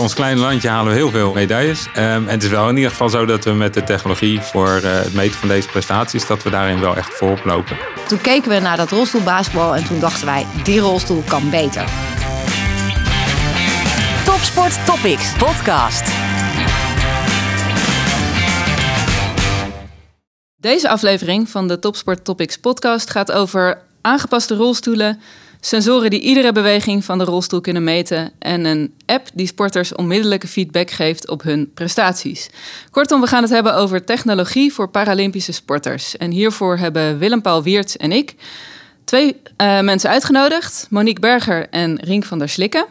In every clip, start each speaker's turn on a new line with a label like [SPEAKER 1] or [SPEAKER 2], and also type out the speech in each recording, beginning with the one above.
[SPEAKER 1] ons kleine landje halen we heel veel medailles. Ehm, en het is wel in ieder geval zo dat we met de technologie voor eh, het meten van deze prestaties, dat we daarin wel echt voorop lopen.
[SPEAKER 2] Toen keken we naar dat rolstoelbasketbal en toen dachten wij, die rolstoel kan beter.
[SPEAKER 3] Topsport Topics podcast.
[SPEAKER 4] Deze aflevering van de Topsport Topics podcast gaat over aangepaste rolstoelen, sensoren die iedere beweging van de rolstoel kunnen meten en een app die sporters onmiddellijke feedback geeft op hun prestaties. Kortom, we gaan het hebben over technologie voor Paralympische sporters. En hiervoor hebben Willem-Paul Wiertz en ik twee uh, mensen uitgenodigd, Monique Berger en Rink van der Slikken.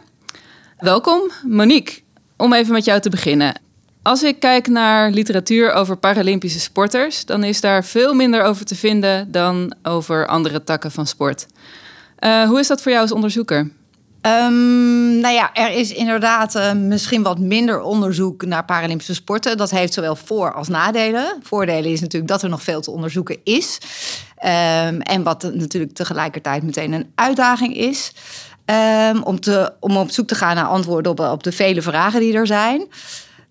[SPEAKER 4] Welkom. Monique, om even met jou te beginnen. Als ik kijk naar literatuur over Paralympische sporters, dan is daar veel minder over te vinden dan over andere takken van sport. Uh, hoe is dat voor jou als onderzoeker?
[SPEAKER 2] Um, nou ja, er is inderdaad uh, misschien wat minder onderzoek naar Paralympische sporten. Dat heeft zowel voor- als nadelen. Voordelen is natuurlijk dat er nog veel te onderzoeken is. Um, en wat natuurlijk tegelijkertijd meteen een uitdaging is. Um, om, te, om op zoek te gaan naar antwoorden op, op de vele vragen die er zijn.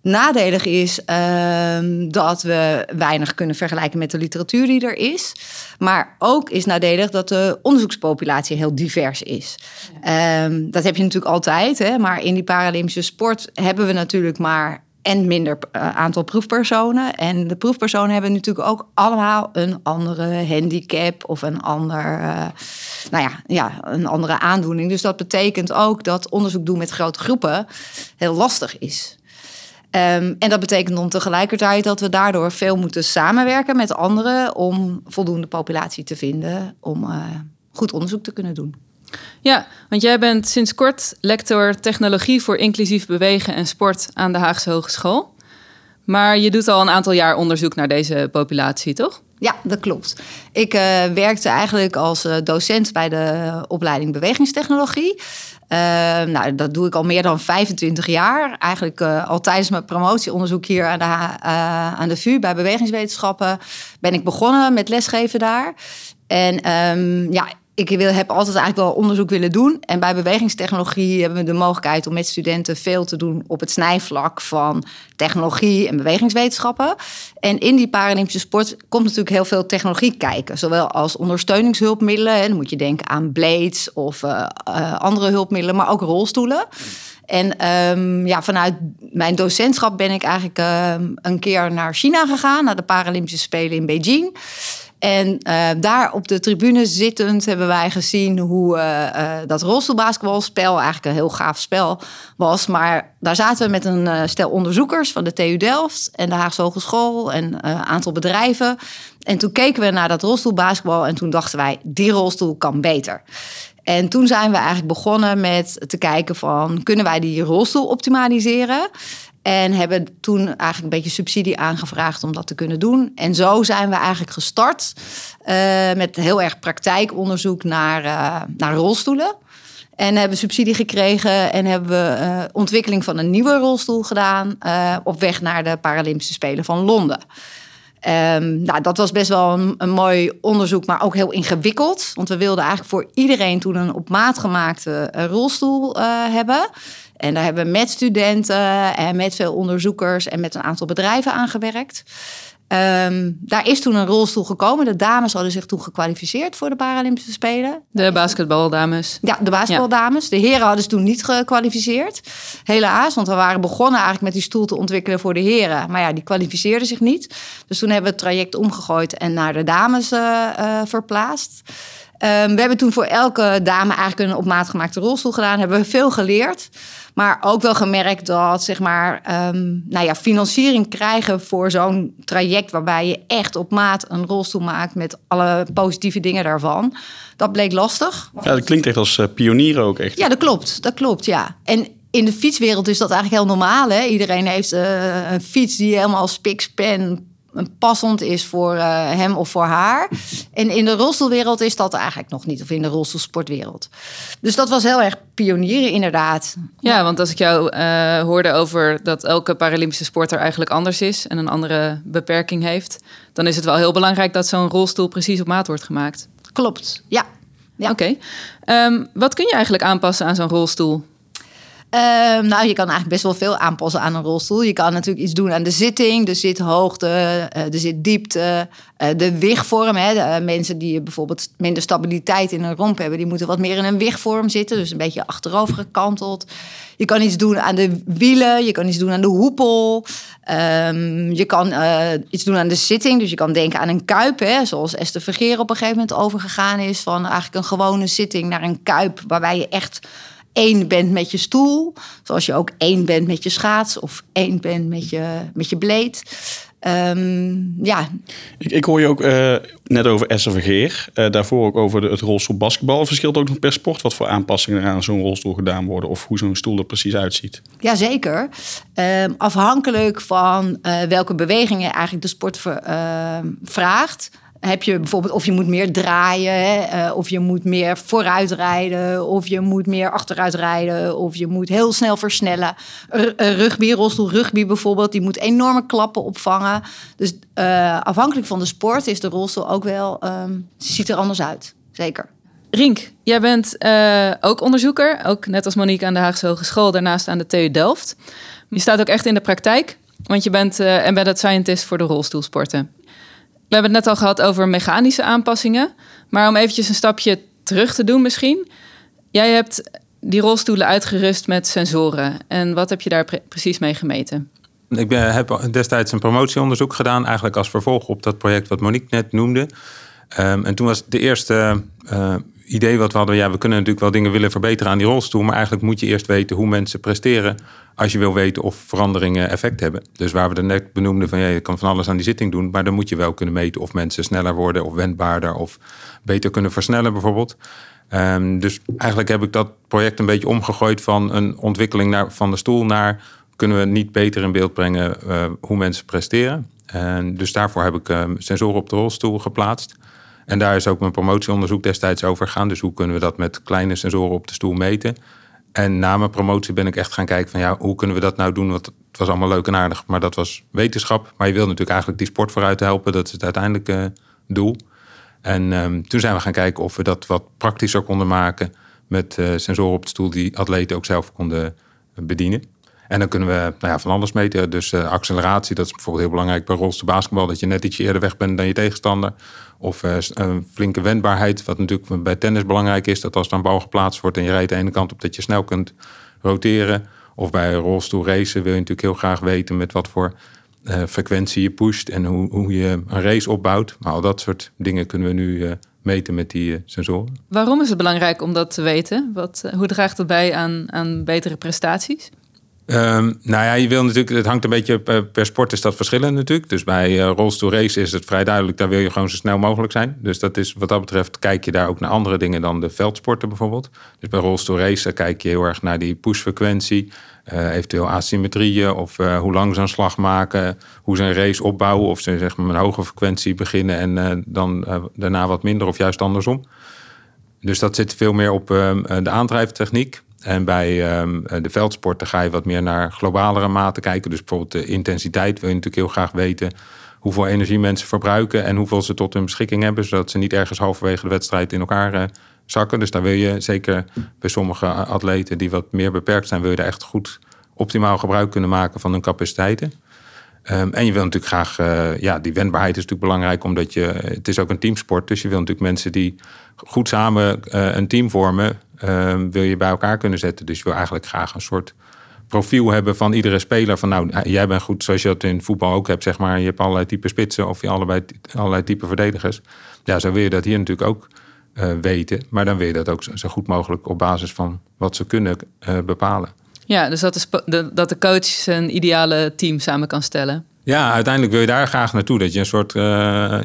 [SPEAKER 2] Nadelig is uh, dat we weinig kunnen vergelijken met de literatuur die er is. Maar ook is nadelig dat de onderzoekspopulatie heel divers is. Ja. Um, dat heb je natuurlijk altijd, hè? maar in die Paralympische sport hebben we natuurlijk maar en minder uh, aantal proefpersonen. En de proefpersonen hebben natuurlijk ook allemaal een andere handicap of een, ander, uh, nou ja, ja, een andere aandoening. Dus dat betekent ook dat onderzoek doen met grote groepen heel lastig is. Um, en dat betekent dan tegelijkertijd dat we daardoor veel moeten samenwerken met anderen om voldoende populatie te vinden om uh, goed onderzoek te kunnen doen.
[SPEAKER 4] Ja, want jij bent sinds kort lector technologie voor inclusief bewegen en sport aan de Haagse Hogeschool. Maar je doet al een aantal jaar onderzoek naar deze populatie, toch?
[SPEAKER 2] Ja, dat klopt. Ik uh, werkte eigenlijk als uh, docent bij de opleiding bewegingstechnologie. Uh, nou, dat doe ik al meer dan 25 jaar. Eigenlijk uh, al tijdens mijn promotieonderzoek hier aan de, uh, aan de VU bij bewegingswetenschappen ben ik begonnen met lesgeven daar. En um, ja, ik wil, heb altijd eigenlijk wel onderzoek willen doen. En bij bewegingstechnologie hebben we de mogelijkheid om met studenten veel te doen op het snijvlak van technologie en bewegingswetenschappen. En in die Paralympische sport komt natuurlijk heel veel technologie kijken. Zowel als ondersteuningshulpmiddelen. En dan moet je denken aan blades of uh, uh, andere hulpmiddelen, maar ook rolstoelen. En um, ja, vanuit mijn docentschap ben ik eigenlijk uh, een keer naar China gegaan, naar de Paralympische Spelen in Beijing. En uh, daar op de tribune zittend hebben wij gezien hoe uh, uh, dat rolstoelbasketbalspel eigenlijk een heel gaaf spel was. Maar daar zaten we met een stel onderzoekers van de TU Delft en de Haagse Hogeschool en een aantal bedrijven. En toen keken we naar dat rolstoelbasketbal en toen dachten wij, die rolstoel kan beter. En toen zijn we eigenlijk begonnen met te kijken van, kunnen wij die rolstoel optimaliseren? En hebben toen eigenlijk een beetje subsidie aangevraagd om dat te kunnen doen. En zo zijn we eigenlijk gestart uh, met heel erg praktijkonderzoek naar, uh, naar rolstoelen. En hebben subsidie gekregen en hebben we uh, ontwikkeling van een nieuwe rolstoel gedaan op weg naar de Paralympische Spelen van Londen. Um, nou, dat was best wel een, mooi onderzoek, maar ook heel ingewikkeld. Want we wilden eigenlijk voor iedereen toen een op maat gemaakte rolstoel hebben. En daar hebben we met studenten en met veel onderzoekers en met een aantal bedrijven aan gewerkt. Um, daar is toen een rolstoel gekomen. De dames hadden zich toen gekwalificeerd voor de Paralympische Spelen.
[SPEAKER 4] De basketbaldames.
[SPEAKER 2] Ja, de basketbaldames. De heren hadden ze toen niet gekwalificeerd. Helaas, want we waren begonnen eigenlijk met die stoel te ontwikkelen voor de heren. Maar ja, die kwalificeerden zich niet. Dus toen hebben we het traject omgegooid en naar de dames uh, uh, verplaatst. Um, we hebben toen voor elke dame eigenlijk een op maat gemaakte rolstoel gedaan. Hebben we veel geleerd. Maar ook wel gemerkt dat, zeg maar, um, nou ja, financiering krijgen voor zo'n traject waarbij je echt op maat een rolstoel maakt met alle positieve dingen daarvan. Dat bleek lastig.
[SPEAKER 5] Ja, dat klinkt echt als uh, pionieren ook echt.
[SPEAKER 2] Ja, dat klopt. Dat klopt, ja. En in de fietswereld is dat eigenlijk heel normaal. Hè? Iedereen heeft uh, een fiets die helemaal spikspen passend is voor uh, hem of voor haar. En in de rolstoelwereld is dat eigenlijk nog niet. Of in de rolstoelsportwereld. Dus dat was heel erg pionieren inderdaad.
[SPEAKER 4] Ja, want als ik jou uh, hoorde over dat elke Paralympische sporter eigenlijk anders is... en een andere beperking heeft... dan is het wel heel belangrijk dat zo'n rolstoel precies op maat wordt gemaakt.
[SPEAKER 2] Klopt, ja. ja.
[SPEAKER 4] Oké. Okay. Um, wat kun je eigenlijk aanpassen aan zo'n rolstoel?
[SPEAKER 2] Ehm, nou, je kan eigenlijk best wel veel aanpassen aan een rolstoel. Je kan natuurlijk iets doen aan de zitting, de zithoogte, uh, de zitdiepte, uh, de wigvorm. Hè. De, uh, mensen die bijvoorbeeld minder stabiliteit in hun romp hebben, die moeten wat meer in een wigvorm zitten, dus een beetje achterover gekanteld. Je kan iets doen aan de wielen, je kan iets doen aan de hoepel. Um, je kan iets doen aan de zitting, dus je kan denken aan een kuip, hè, zoals Esther Vergeer op een gegeven moment overgegaan is van eigenlijk een gewone zitting naar een kuip, waarbij je echt één bent met je stoel. Zoals je ook één bent met je schaats of één bent met je, met je bleed. Um, ja.
[SPEAKER 5] Ik, ik, hoor je ook uh, net over Vergeer. Uh, daarvoor ook over de, het rolstoel basketbal. Verschilt ook nog per sport wat voor aanpassingen er aan zo'n rolstoel gedaan worden. Of hoe zo'n stoel er precies uitziet.
[SPEAKER 2] Jazeker. Um, afhankelijk van uh, welke bewegingen eigenlijk de sport ver, vraagt heb je bijvoorbeeld of je moet meer draaien, hè, uh, of je moet meer vooruit rijden, of je moet meer achteruit rijden, of je moet heel snel versnellen. Rugby, rolstoel rugby bijvoorbeeld, die moet enorme klappen opvangen. Dus uh, afhankelijk van de sport is de rolstoel ook wel, um, ziet er anders uit. Zeker.
[SPEAKER 4] Rink, jij bent uh, ook onderzoeker, ook net als Monique aan de Haagse Hogeschool, daarnaast aan de TU Delft. Je staat ook echt in de praktijk, want je bent embedded scientist voor de rolstoelsporten. We hebben het net al gehad over mechanische aanpassingen. Maar om eventjes een stapje terug te doen misschien. Jij hebt die rolstoelen uitgerust met sensoren. En wat heb je daar pre precies mee gemeten?
[SPEAKER 1] Ik ben, heb destijds een promotieonderzoek gedaan, eigenlijk als vervolg op dat project wat Monique net noemde. Um, en toen was de eerste uh, idee wat we hadden, ja, we kunnen natuurlijk wel dingen willen verbeteren aan die rolstoel, maar eigenlijk moet je eerst weten hoe mensen presteren als je wil weten of veranderingen effect hebben. Dus waar we er net benoemden van ja, je kan van alles aan die zitting doen, maar dan moet je wel kunnen meten of mensen sneller worden of wendbaarder of beter kunnen versnellen bijvoorbeeld. Um, dus eigenlijk heb ik dat project een beetje omgegooid van een ontwikkeling naar, van de stoel naar kunnen we niet beter in beeld brengen uh, hoe mensen presteren. En dus daarvoor heb ik uh, sensoren op de rolstoel geplaatst. En daar is ook mijn promotieonderzoek destijds over gegaan. Dus hoe kunnen we dat met kleine sensoren op de stoel meten? En na mijn promotie ben ik echt gaan kijken van ja, hoe kunnen we dat nou doen? Want het was allemaal leuk en aardig, maar dat was wetenschap. Maar je wil natuurlijk eigenlijk die sport vooruit helpen. Dat is het uiteindelijke uh, doel. En um, toen zijn we gaan kijken of we dat wat praktischer konden maken met uh, sensoren op de stoel die atleten ook zelf konden bedienen. En dan kunnen we nou ja, van alles meten. Dus uh, acceleratie, dat is bijvoorbeeld heel belangrijk bij rolstoel basketbal. Dat je net ietsje eerder weg bent dan je tegenstander. Of een flinke wendbaarheid, wat natuurlijk bij tennis belangrijk is. Dat als een bal geplaatst wordt en je rijdt de ene kant op, dat je snel kunt roteren. Of bij rolstoel racen wil je natuurlijk heel graag weten met wat voor frequentie je pusht. En hoe, hoe je een race opbouwt. Maar al dat soort dingen kunnen we nu meten met die sensoren.
[SPEAKER 4] Waarom is het belangrijk om dat te weten? Wat, hoe draagt het bij aan, aan betere prestaties?
[SPEAKER 1] Um, nou ja, je wil natuurlijk, het hangt een beetje per sport is dat verschillend natuurlijk. Dus bij uh, rolstoel race is het vrij duidelijk, daar wil je gewoon zo snel mogelijk zijn. Dus dat is wat dat betreft, kijk je daar ook naar andere dingen dan de veldsporten bijvoorbeeld. Dus bij rolstoel race kijk je heel erg naar die pushfrequentie, uh, eventueel asymmetrieën of hoe lang ze een slag maken, hoe ze een race opbouwen of ze zeg maar met een hoge frequentie beginnen en dan daarna wat minder of juist andersom. Dus dat zit veel meer op ehm, de aandrijftechniek. En bij um, de veldsporten ga je wat meer naar globalere maten kijken. Dus bijvoorbeeld de intensiteit wil je natuurlijk heel graag weten hoeveel energie mensen verbruiken en hoeveel ze tot hun beschikking hebben, zodat ze niet ergens halverwege de wedstrijd in elkaar uh, zakken. Dus daar wil je zeker bij sommige atleten die wat meer beperkt zijn, wil je daar echt goed optimaal gebruik kunnen maken van hun capaciteiten. Um, en je wil natuurlijk graag, uh, ja, die wendbaarheid is natuurlijk belangrijk, omdat je, het is ook een teamsport. Dus je wil natuurlijk mensen die goed samen uh, een team vormen, um, wil je bij elkaar kunnen zetten. Dus je wil eigenlijk graag een soort profiel hebben van iedere speler. Van nou, jij bent goed zoals je dat in voetbal ook hebt, zeg maar. Je hebt allerlei type spitsen of je allebei, allerlei type verdedigers. Ja, zo wil je dat hier natuurlijk ook weten. Maar dan wil je dat ook zo goed mogelijk op basis van wat ze kunnen bepalen.
[SPEAKER 4] Ja, dus dat, is dat de coach zijn ideale team samen kan stellen.
[SPEAKER 1] Ja, uiteindelijk wil je daar graag naartoe. Dat je een soort, uh,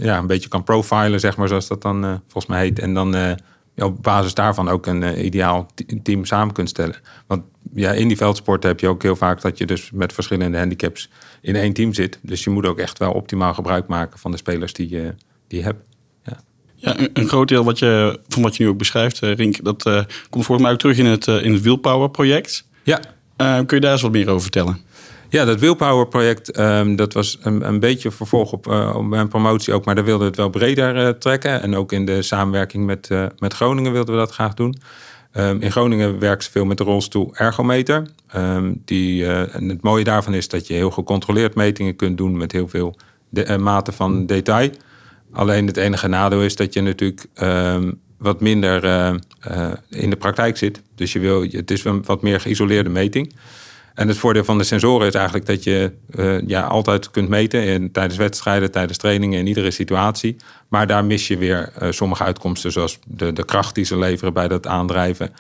[SPEAKER 1] ja, een beetje kan profilen, zeg maar, zoals dat dan uh, volgens mij heet. En dan uh, ja, op basis daarvan ook een ideaal team samen kunt stellen. Want ja, in die veldsporten heb je ook heel vaak dat je dus met verschillende handicaps in één team zit. Dus je moet ook echt wel optimaal gebruik maken van de spelers die je, die je hebt. Ja.
[SPEAKER 5] Ja, een, een, groot deel wat je, van wat je nu ook beschrijft, Rink, dat komt volgens mij ook terug in het, in het Willpower
[SPEAKER 1] Ja.
[SPEAKER 5] kun je daar eens wat meer over vertellen?
[SPEAKER 1] Ja, dat Willpower project, um, dat was een, een beetje vervolg op, uh, op mijn promotie ook. Maar daar wilden we het wel breder uh, trekken. En ook in de samenwerking met, uh, met Groningen wilden we dat graag doen. Ehm, in Groningen werken ze veel met de rolstoel ergometer. Ehm, die, eh, en het mooie daarvan is dat je heel gecontroleerd metingen kunt doen met heel veel de, maten van detail. Alleen het enige nadeel is dat je natuurlijk ehm, wat minder uh, in de praktijk zit. Dus je wil, het is een wat meer geïsoleerde meting. En het voordeel van de sensoren is eigenlijk dat je uh, ja, altijd kunt meten in, tijdens wedstrijden, tijdens trainingen, in iedere situatie. Maar daar mis je weer sommige uitkomsten, zoals de, de kracht die ze leveren bij dat aandrijven.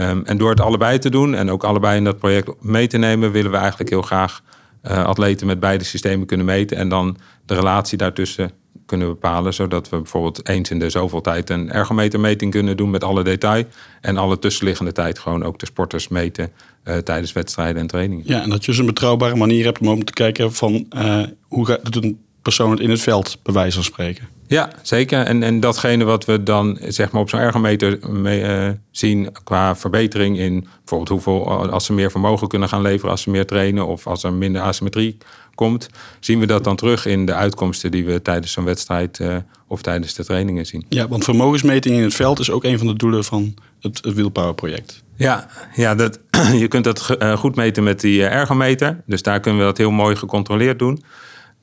[SPEAKER 1] Um, en door het allebei te doen en ook allebei in dat project mee te nemen, willen we eigenlijk heel graag atleten met beide systemen kunnen meten. En dan de relatie daartussen kunnen bepalen. Zodat we bijvoorbeeld eens in de zoveel tijd een ergometermeting kunnen doen met alle detail. En alle tussenliggende tijd gewoon ook de sporters meten uh, tijdens wedstrijden en trainingen.
[SPEAKER 5] Ja, en dat je dus een betrouwbare manier hebt om te kijken van uh, hoe gaat het een persoon het in het veld, bij wijze van spreken.
[SPEAKER 1] Ja, zeker. En, en datgene wat we dan zeg maar, op zo'n ergometer mee, uh, zien qua verbetering in bijvoorbeeld hoeveel, als ze meer vermogen kunnen gaan leveren als ze meer trainen of als er minder asymmetrie komt, zien we dat dan terug in de uitkomsten die we tijdens zo'n wedstrijd uh, of tijdens de trainingen zien.
[SPEAKER 5] Ja, want vermogensmeting in het veld is ook een van de doelen van het, het Wheelpower project.
[SPEAKER 1] Ja, ja dat, je kunt dat uh, goed meten met die ergometer. Dus daar kunnen we dat heel mooi gecontroleerd doen.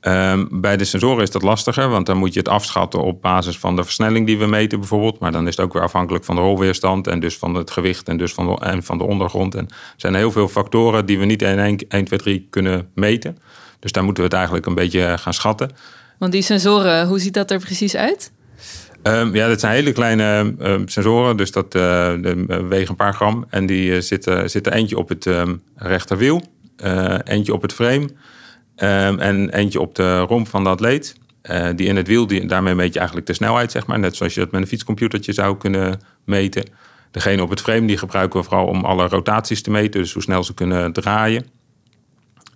[SPEAKER 1] Um, bij de sensoren is dat lastiger, want dan moet je het afschatten op basis van de versnelling die we meten bijvoorbeeld. Maar dan is het ook weer afhankelijk van de rolweerstand en dus van het gewicht en dus van de, en van de ondergrond. En er zijn heel veel factoren die we niet in 1, 1, 2, 3 kunnen meten. Dus daar moeten we het eigenlijk een beetje gaan schatten.
[SPEAKER 4] Want die sensoren, hoe ziet dat er precies uit?
[SPEAKER 1] Um, ja, dat zijn hele kleine um, sensoren, dus dat uh, de, uh, wegen een paar gram. En die uh, zitten, zitten eentje op het um, rechterwiel, eentje op het frame en eentje op de romp van de atleet. Die in het wiel, die, daarmee meet je eigenlijk de snelheid, zeg maar. Net zoals je dat met een fietscomputertje zou kunnen meten. Degene op het frame, die gebruiken we vooral om alle rotaties te meten. Dus hoe snel ze kunnen draaien.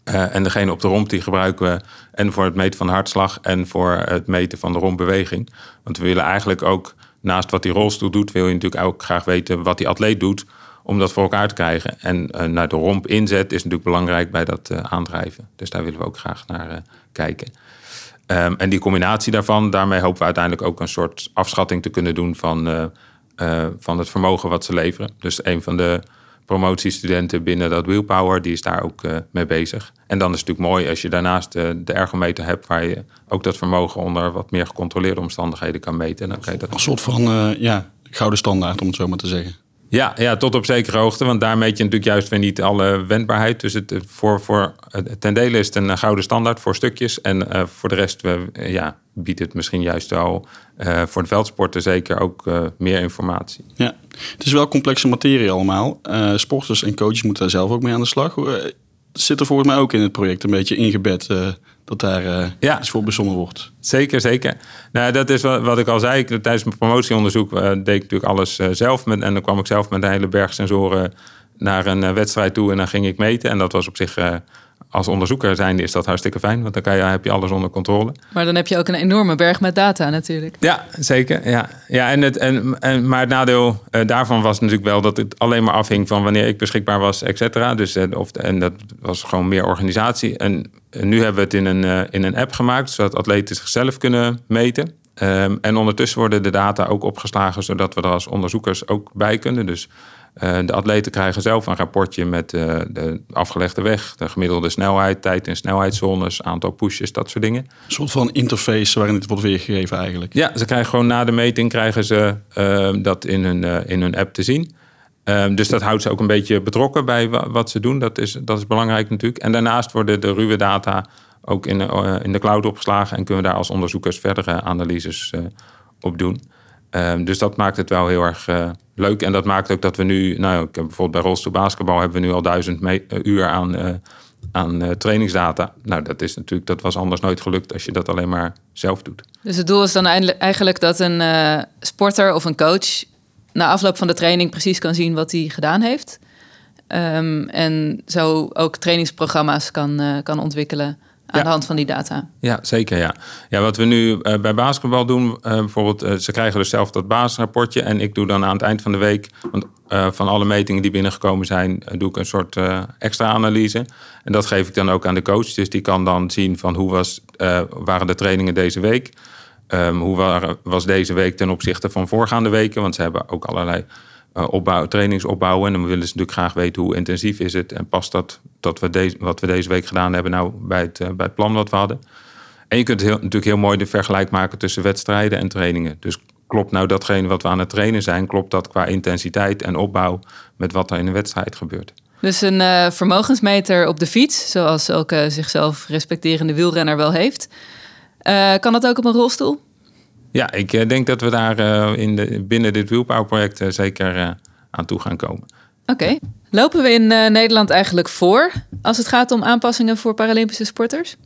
[SPEAKER 1] Uh, en degene op de romp, die gebruiken we en voor het meten van hartslag... en voor het meten van de rompbeweging. Want we willen eigenlijk ook, naast wat die rolstoel doet... wil je natuurlijk ook graag weten wat die atleet doet om dat voor elkaar te krijgen. En uh, naar de romp inzet is natuurlijk belangrijk bij dat uh, aandrijven. Dus daar willen we ook graag naar kijken. Um, en die combinatie daarvan, daarmee hopen we uiteindelijk ook een soort afschatting te kunnen doen van, van het vermogen wat ze leveren. Dus een van de promotiestudenten binnen dat Wheelpower, die is daar ook mee bezig. En dan is het natuurlijk mooi als je daarnaast de ergometer hebt, waar je ook dat vermogen onder wat meer gecontroleerde omstandigheden kan meten. Dan kan je dat
[SPEAKER 5] een soort van ja, gouden standaard, om het zo maar te zeggen.
[SPEAKER 1] Ja, ja, tot op zekere hoogte. Want daar meet je natuurlijk juist weer niet alle wendbaarheid. Dus het, voor, voor, ten dele is het een gouden standaard voor stukjes. En voor de rest ja, biedt het misschien juist wel uh, voor de veldsporten zeker ook uh, meer informatie.
[SPEAKER 5] Ja, het is wel complexe materie allemaal. sporters en coaches moeten daar zelf ook mee aan de slag. zit er volgens mij ook in het project een beetje ingebed dat daar ja. iets voor bezonnen wordt.
[SPEAKER 1] Zeker, zeker. Nou, dat is wat, wat ik al zei. Tijdens mijn promotieonderzoek deed ik natuurlijk alles zelf. Met, en dan kwam ik zelf met een hele berg sensoren naar een wedstrijd toe en dan ging ik meten. En dat was op zich als onderzoeker zijnde is dat hartstikke fijn, want dan kan je, heb je alles onder controle.
[SPEAKER 4] Maar dan heb je ook een enorme berg met data natuurlijk.
[SPEAKER 1] Ja, zeker. Ja. Ja, en het, en, en, maar het nadeel uh, daarvan was natuurlijk wel dat het alleen maar afhing van wanneer ik beschikbaar was, et cetera. Dus, uh, of, en dat was gewoon meer organisatie. En nu hebben we het in een, uh, in een app gemaakt, zodat atleten zichzelf kunnen meten. Um, en ondertussen worden de data ook opgeslagen, zodat we er als onderzoekers ook bij kunnen. Dus de atleten krijgen zelf een rapportje met uh, de afgelegde weg, de gemiddelde snelheid, tijd in snelheidszones, aantal pushes, dat soort dingen.
[SPEAKER 5] Een soort van interface waarin het wordt weergegeven eigenlijk.
[SPEAKER 1] Ja, ze krijgen gewoon na de meting krijgen ze uh, dat in hun, in hun app te zien. Um, dus dat houdt ze ook een beetje betrokken bij wat ze doen. Dat is, dat is belangrijk natuurlijk. En daarnaast worden de ruwe data ook in, in de cloud opgeslagen en kunnen we daar als onderzoekers verdere analyses op doen. Um, dus dat maakt het wel heel erg uh, leuk. En dat maakt ook dat we nu, nou, ik heb bijvoorbeeld bij rolstoel basketbal hebben we nu al duizend uur aan, uh, aan trainingsdata. Nou, dat is natuurlijk, dat was anders nooit gelukt als je dat alleen maar zelf doet.
[SPEAKER 4] Dus het doel is dan eigenlijk dat een sporter of een coach na afloop van de training precies kan zien wat hij gedaan heeft. Um, en zo ook trainingsprogramma's kan, kan ontwikkelen aan ja. de hand van die data.
[SPEAKER 1] Ja, zeker. Ja, ja wat we nu uh, bij basketbal doen, uh, bijvoorbeeld, uh, ze krijgen dus zelf dat basisrapportje. En ik doe dan aan het eind van de week, want van alle metingen die binnengekomen zijn, doe ik een soort extra analyse. En dat geef ik dan ook aan de coach. Dus die kan dan zien van hoe was, waren de trainingen deze week. Um, hoe waren, was deze week ten opzichte van voorgaande weken? Want ze hebben ook allerlei opbouw, trainings opbouwen. En dan willen ze natuurlijk graag weten hoe intensief is het. En past dat, dat we deze, wat we deze week gedaan hebben nou bij het, bij het plan wat we hadden. En je kunt heel, natuurlijk heel mooi de vergelijk maken tussen wedstrijden en trainingen. Dus klopt nou datgene wat we aan het trainen zijn, klopt dat qua intensiteit en opbouw met wat er in een wedstrijd gebeurt.
[SPEAKER 4] Dus een uh, vermogensmeter op de fiets, zoals elke zichzelf respecterende wielrenner wel heeft. Kan dat ook op een rolstoel?
[SPEAKER 1] Ja, ik uh, denk dat we daar in de, binnen dit wielbouwproject zeker aan toe gaan komen.
[SPEAKER 4] Oké. Lopen we in Nederland eigenlijk voor als het gaat om aanpassingen voor Paralympische sporters?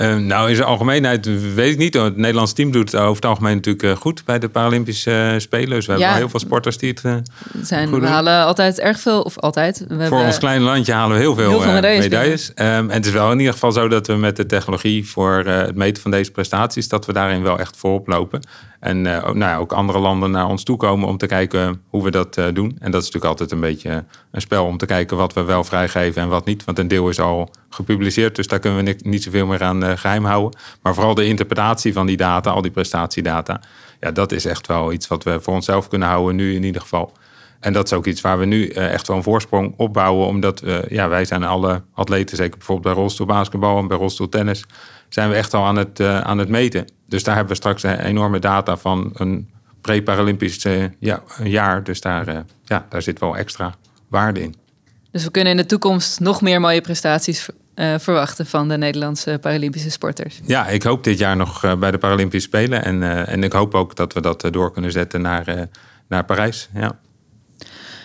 [SPEAKER 1] Uh, nou, in zijn algemeenheid weet ik niet. Het Nederlands team doet over het algemeen natuurlijk uh, goed bij de Paralympische uh, Spelen. Dus we ja. hebben heel veel sporters die het
[SPEAKER 4] zijn. we halen altijd erg veel, of altijd.
[SPEAKER 1] We Voor ons kleine landje halen we heel veel, heel veel medailles. medailles. Um, en het is wel in ieder geval zo dat we met de technologie voor het meten van deze prestaties, dat we daarin wel echt voorop lopen. En uh, nou ja, ook andere landen naar ons toe komen om te kijken hoe we dat uh, doen. En dat is natuurlijk altijd een beetje een spel om te kijken wat we wel vrijgeven en wat niet. Want een deel is al gepubliceerd, dus daar kunnen we niet, niet zoveel meer aan geheim houden. Maar vooral de interpretatie van die data, al die prestatiedata, ja, dat is echt wel iets wat we voor onszelf kunnen houden nu in ieder geval. En dat is ook iets waar we nu echt wel een voorsprong opbouwen. Omdat ja, wij zijn alle atleten, zeker bijvoorbeeld bij rolstoelbasketbal en bij rolstoeltennis, zijn we echt al aan het, aan het meten. Dus daar hebben we straks een enorme data van een pre-Paralympisch ja, jaar. Dus daar, uh, ja, daar zit wel extra waarde in.
[SPEAKER 4] Dus we kunnen in de toekomst nog meer mooie prestaties verwachten van de Nederlandse Paralympische sporters.
[SPEAKER 1] Ja, ik hoop dit jaar nog bij de Paralympische Spelen. En, en ik hoop ook dat we dat door kunnen zetten naar, naar Parijs. Ja.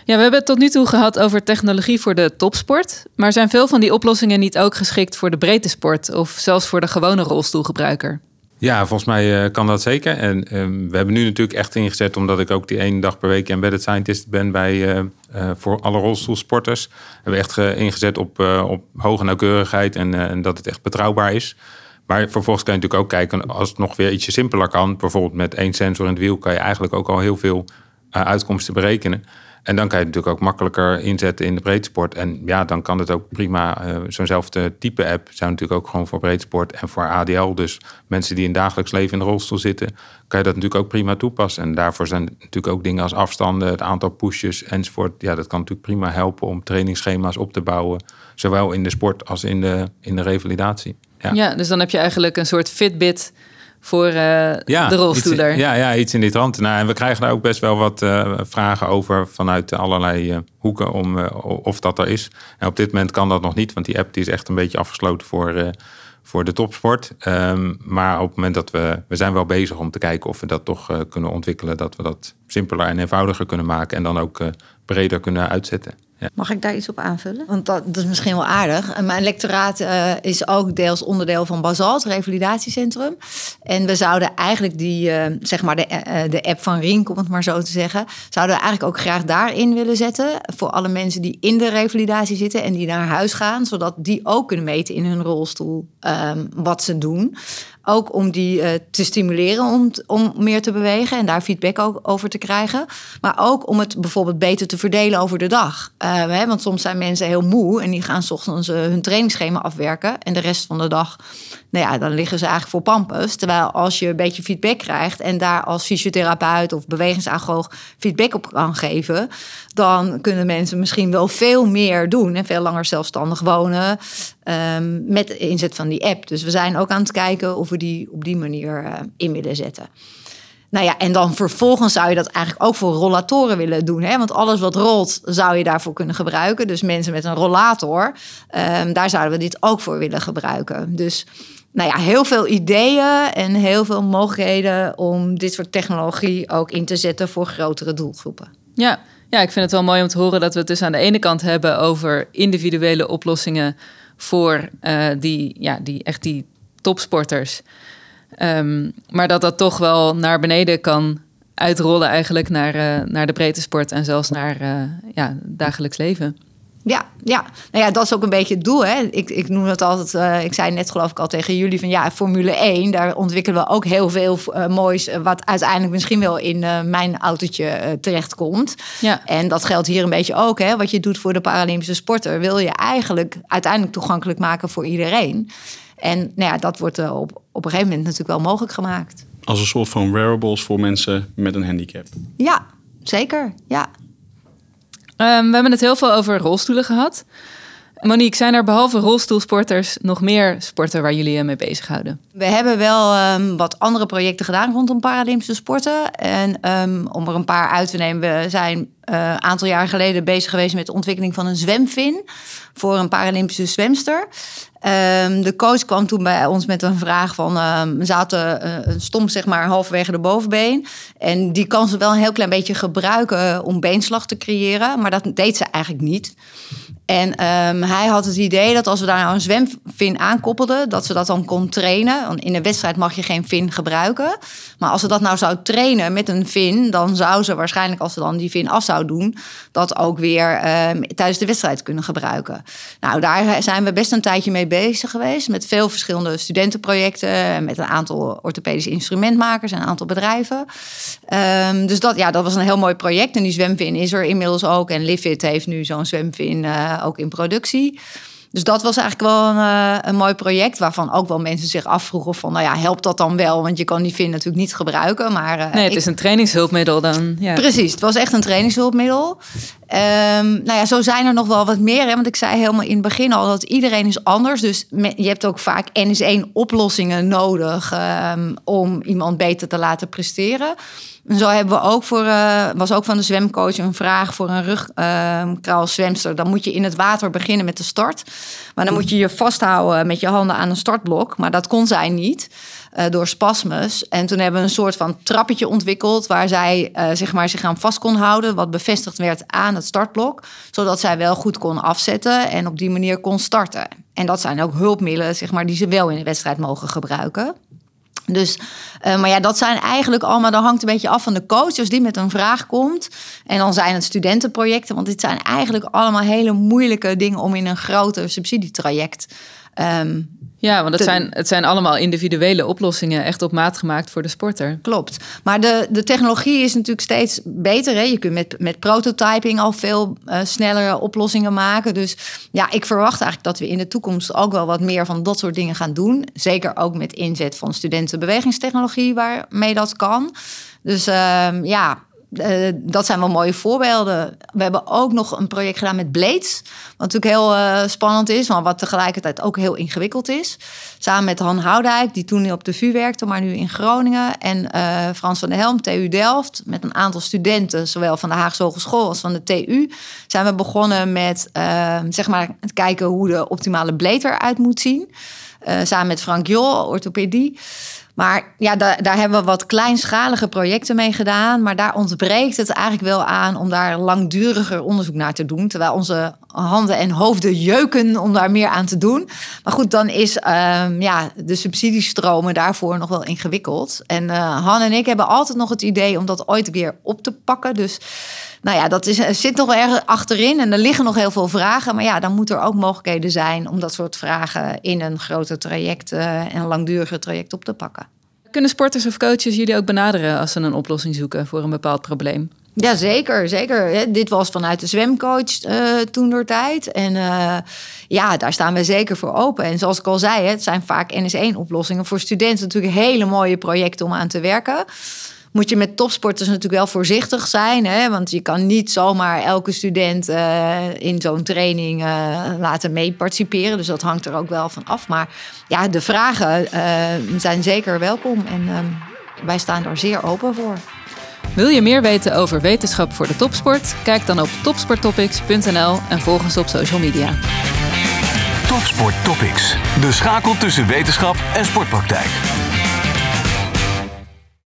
[SPEAKER 4] Ja, we hebben het tot nu toe gehad over technologie voor de topsport. Maar zijn veel van die oplossingen niet ook geschikt voor de breedte sport of zelfs voor de gewone rolstoelgebruiker?
[SPEAKER 1] Ja, volgens mij uh, kan dat zeker. En uh, we hebben nu natuurlijk echt ingezet, omdat ik ook die één dag per week embedded scientist ben bij, uh, voor alle rolstoelsporters. We hebben echt ingezet op, op hoge nauwkeurigheid en, en, dat het echt betrouwbaar is. Maar vervolgens kan je natuurlijk ook kijken als het nog weer ietsje simpeler kan. Bijvoorbeeld met één sensor in het wiel kan je eigenlijk ook al heel veel uitkomsten berekenen. En dan kan je het natuurlijk ook makkelijker inzetten in de breedsport. En ja, dan kan het ook prima. Uh, Zo'nzelfde type app zou natuurlijk ook gewoon voor breedsport en voor ADL. Dus mensen die in dagelijks leven in de rolstoel zitten, kan je dat natuurlijk ook prima toepassen. En daarvoor zijn natuurlijk ook dingen als afstanden, het aantal pushes enzovoort. Ja, dat kan natuurlijk prima helpen om trainingsschema's op te bouwen. Zowel in de sport als in de, in de revalidatie.
[SPEAKER 4] Ja. ja, dus dan heb je eigenlijk een soort Fitbit voor uh, ja, de rolstoeler.
[SPEAKER 1] Iets, ja, ja, iets in die trant. Nou, en we krijgen daar ook best wel wat uh, vragen over vanuit allerlei uh, hoeken om of dat er is. En op dit moment kan dat nog niet, want die app die is echt een beetje afgesloten voor, voor de topsport. Um, maar op het moment dat we, we zijn wel bezig om te kijken of we dat toch kunnen ontwikkelen, dat we dat simpeler en eenvoudiger kunnen maken en dan ook breder kunnen uitzetten.
[SPEAKER 2] Mag ik daar iets op aanvullen? Want dat, dat is misschien wel aardig. Mijn lectoraat uh, is ook deels onderdeel van Basalt, revalidatiecentrum. En we zouden eigenlijk die, uh, zeg maar de, uh, de app van Rink, om het maar zo te zeggen, zouden we eigenlijk ook graag daarin willen zetten. Voor alle mensen die in de revalidatie zitten en die naar huis gaan, zodat die ook kunnen meten in hun rolstoel um, wat ze doen. Ook om die uh, te stimuleren om, om meer te bewegen en daar feedback ook over te krijgen. Maar ook om het bijvoorbeeld beter te verdelen over de dag. Uh, hè, want soms zijn mensen heel moe en die gaan s ochtends uh, hun trainingsschema afwerken. En de rest van de dag, nou ja, dan liggen ze eigenlijk voor pampus. Terwijl als je een beetje feedback krijgt en daar als fysiotherapeut of bewegingsagoog feedback op kan geven, dan kunnen mensen misschien wel veel meer doen en veel langer zelfstandig wonen um, met inzet van die app. Dus we zijn ook aan het kijken of we die op die manier uh, in willen zetten. Nou ja, en dan vervolgens zou je dat eigenlijk ook voor rollatoren willen doen. Hè? Want alles wat rolt, zou je daarvoor kunnen gebruiken. Dus mensen met een rollator, um, daar zouden we dit ook voor willen gebruiken. Dus nou ja, heel veel ideeën en heel veel mogelijkheden om dit soort technologie ook in te zetten voor grotere doelgroepen.
[SPEAKER 4] Ja, ja, ik vind het wel mooi om te horen dat we het dus aan de ene kant hebben over individuele oplossingen voor uh, die, ja, die, echt die topsporters. Um, maar dat dat toch wel naar beneden kan uitrollen eigenlijk naar, uh, naar de breedte sport en zelfs naar uh, ja, dagelijks leven.
[SPEAKER 2] Ja, ja. Nou ja, dat is ook een beetje het doel. Hè? Ik, ik noem het altijd, uh, ik zei net geloof ik al tegen jullie van ja, Formule 1, daar ontwikkelen we ook heel veel uh, moois, uh, wat uiteindelijk misschien wel in mijn autootje terechtkomt. Ja. En dat geldt hier een beetje ook, hè? wat je doet voor de Paralympische sporter, wil je eigenlijk uiteindelijk toegankelijk maken voor iedereen. En nou ja, dat wordt op, op een gegeven moment natuurlijk wel mogelijk gemaakt.
[SPEAKER 5] Als een soort van wearables voor mensen met een handicap.
[SPEAKER 2] Ja, zeker. Ja.
[SPEAKER 4] Ehm, we hebben het heel veel over rolstoelen gehad. Monique, zijn er behalve rolstoelsporters nog meer sporten waar jullie je mee bezighouden?
[SPEAKER 2] We hebben wel um, wat andere projecten gedaan rondom Paralympische sporten. En um, om er een paar uit te nemen, we zijn een uh, aantal jaar geleden bezig geweest met de ontwikkeling van een zwemvin voor een Paralympische zwemster. Um, de coach kwam toen bij ons met een vraag van... Um, zaten uh, een stomp zeg maar halverwege de bovenbeen. En die kan ze wel een heel klein beetje gebruiken om beenslag te creëren. Maar dat deed ze eigenlijk niet. En um, hij had het idee dat als we daar nou een zwemvin aankoppelden... dat ze dat dan kon trainen. Want in een wedstrijd mag je geen vin gebruiken. Maar als ze dat nou zou trainen met een vin... dan zou ze waarschijnlijk als ze dan die vin af zou doen... dat ook weer tijdens de wedstrijd kunnen gebruiken. Nou, daar zijn we best een tijdje mee bezig geweest. Met veel verschillende studentenprojecten. Met een aantal orthopedische instrumentmakers en een aantal bedrijven. Um, dus dat, ja, dat was een heel mooi project. En die zwemvin is er inmiddels ook. En Livit heeft nu zo'n zwemvin uh, ook in productie. Dus dat was eigenlijk wel een, uh, een, mooi project. Waarvan ook wel mensen zich afvroegen van... nou ja, helpt dat dan wel? Want je kan die vin natuurlijk niet gebruiken. Maar, uh,
[SPEAKER 4] nee, het ik... is een trainingshulpmiddel dan. Ja.
[SPEAKER 2] Precies, het was echt een trainingshulpmiddel. Um, nou ja, zo zijn er nog wel wat meer. Hè? Want ik zei helemaal in het begin al dat iedereen is anders. Dus je hebt ook vaak NS1 oplossingen nodig... Um, om iemand beter te laten presteren. En zo hebben we ook voor, uh, was ook van de zwemcoach een vraag voor een rugkraalzwemster. Uh, dan moet je in het water beginnen met de start. Maar dan moet je je vasthouden met je handen aan een startblok. Maar dat kon zij niet uh, door spasmus. En toen hebben we een soort van trappetje ontwikkeld waar zij uh, zeg maar, zich aan vast kon houden. Wat bevestigd werd aan het startblok. Zodat zij wel goed kon afzetten en op die manier kon starten. En dat zijn ook hulpmiddelen zeg maar, die ze wel in de wedstrijd mogen gebruiken. Dus, uh, maar ja, dat zijn eigenlijk allemaal, dat hangt een beetje af van de coach. Als die met een vraag komt. En dan zijn het studentenprojecten. Want dit zijn eigenlijk allemaal hele moeilijke dingen om in een groter subsidietraject. Um,
[SPEAKER 4] ja, want het, zijn, het zijn allemaal individuele oplossingen, echt op maat gemaakt voor de sporter.
[SPEAKER 2] Klopt. Maar de, de technologie is natuurlijk steeds beter. Hè? Je kunt met, met prototyping al veel uh, snellere oplossingen maken. Dus ja, ik verwacht eigenlijk dat we in de toekomst ook wel wat meer van dat soort dingen gaan doen. Zeker ook met inzet van studentenbewegingstechnologie, waarmee dat kan. Dus uh, ja, uh, dat zijn wel mooie voorbeelden. We hebben ook nog een project gedaan met Blades. Wat natuurlijk heel uh, spannend is, maar wat tegelijkertijd ook heel ingewikkeld is. Samen met Han Houdijk, die toen op de VU werkte, maar nu in Groningen. En uh, Frans van der Helm, TU Delft. Met een aantal studenten, zowel van de Haagse Hogeschool als van de TU. Zijn we begonnen met zeg maar het kijken hoe de optimale blade eruit moet zien. samen met Frank Jol, orthopedie. Maar ja, daar, daar hebben we wat kleinschalige projecten mee gedaan. Maar daar ontbreekt het eigenlijk wel aan om daar langduriger onderzoek naar te doen. Terwijl onze handen en hoofden jeuken om daar meer aan te doen. Maar goed, dan is um, ja, de subsidiestromen daarvoor nog wel ingewikkeld. En uh, Han en ik hebben altijd nog het idee om dat ooit weer op te pakken. Dus nou ja, dat is, zit nog wel erg achterin en er liggen nog heel veel vragen. Maar ja, dan moeten er ook mogelijkheden zijn om dat soort vragen in een groter traject en een langduriger traject op te pakken.
[SPEAKER 4] Kunnen sporters of coaches jullie ook benaderen als ze een oplossing zoeken voor een bepaald probleem?
[SPEAKER 2] Ja, zeker. zeker. Dit was vanuit de zwemcoach uh, toen door tijd. En uh, ja, daar staan we zeker voor open. En zoals ik al zei, het zijn vaak NS1-oplossingen. Voor studenten natuurlijk hele mooie projecten om aan te werken moet je met topsporters natuurlijk wel voorzichtig zijn. Hè? Want je kan niet zomaar elke student uh, in zo'n training uh, laten meeparticiperen. Dus dat hangt er ook wel van af. Maar ja, de vragen uh, zijn zeker welkom. En um, wij staan daar zeer open voor.
[SPEAKER 4] Wil je meer weten over wetenschap voor de topsport? Kijk dan op topsporttopics.nl en volg ons op social media.
[SPEAKER 3] Topsport Topics. De schakel tussen wetenschap en sportpraktijk.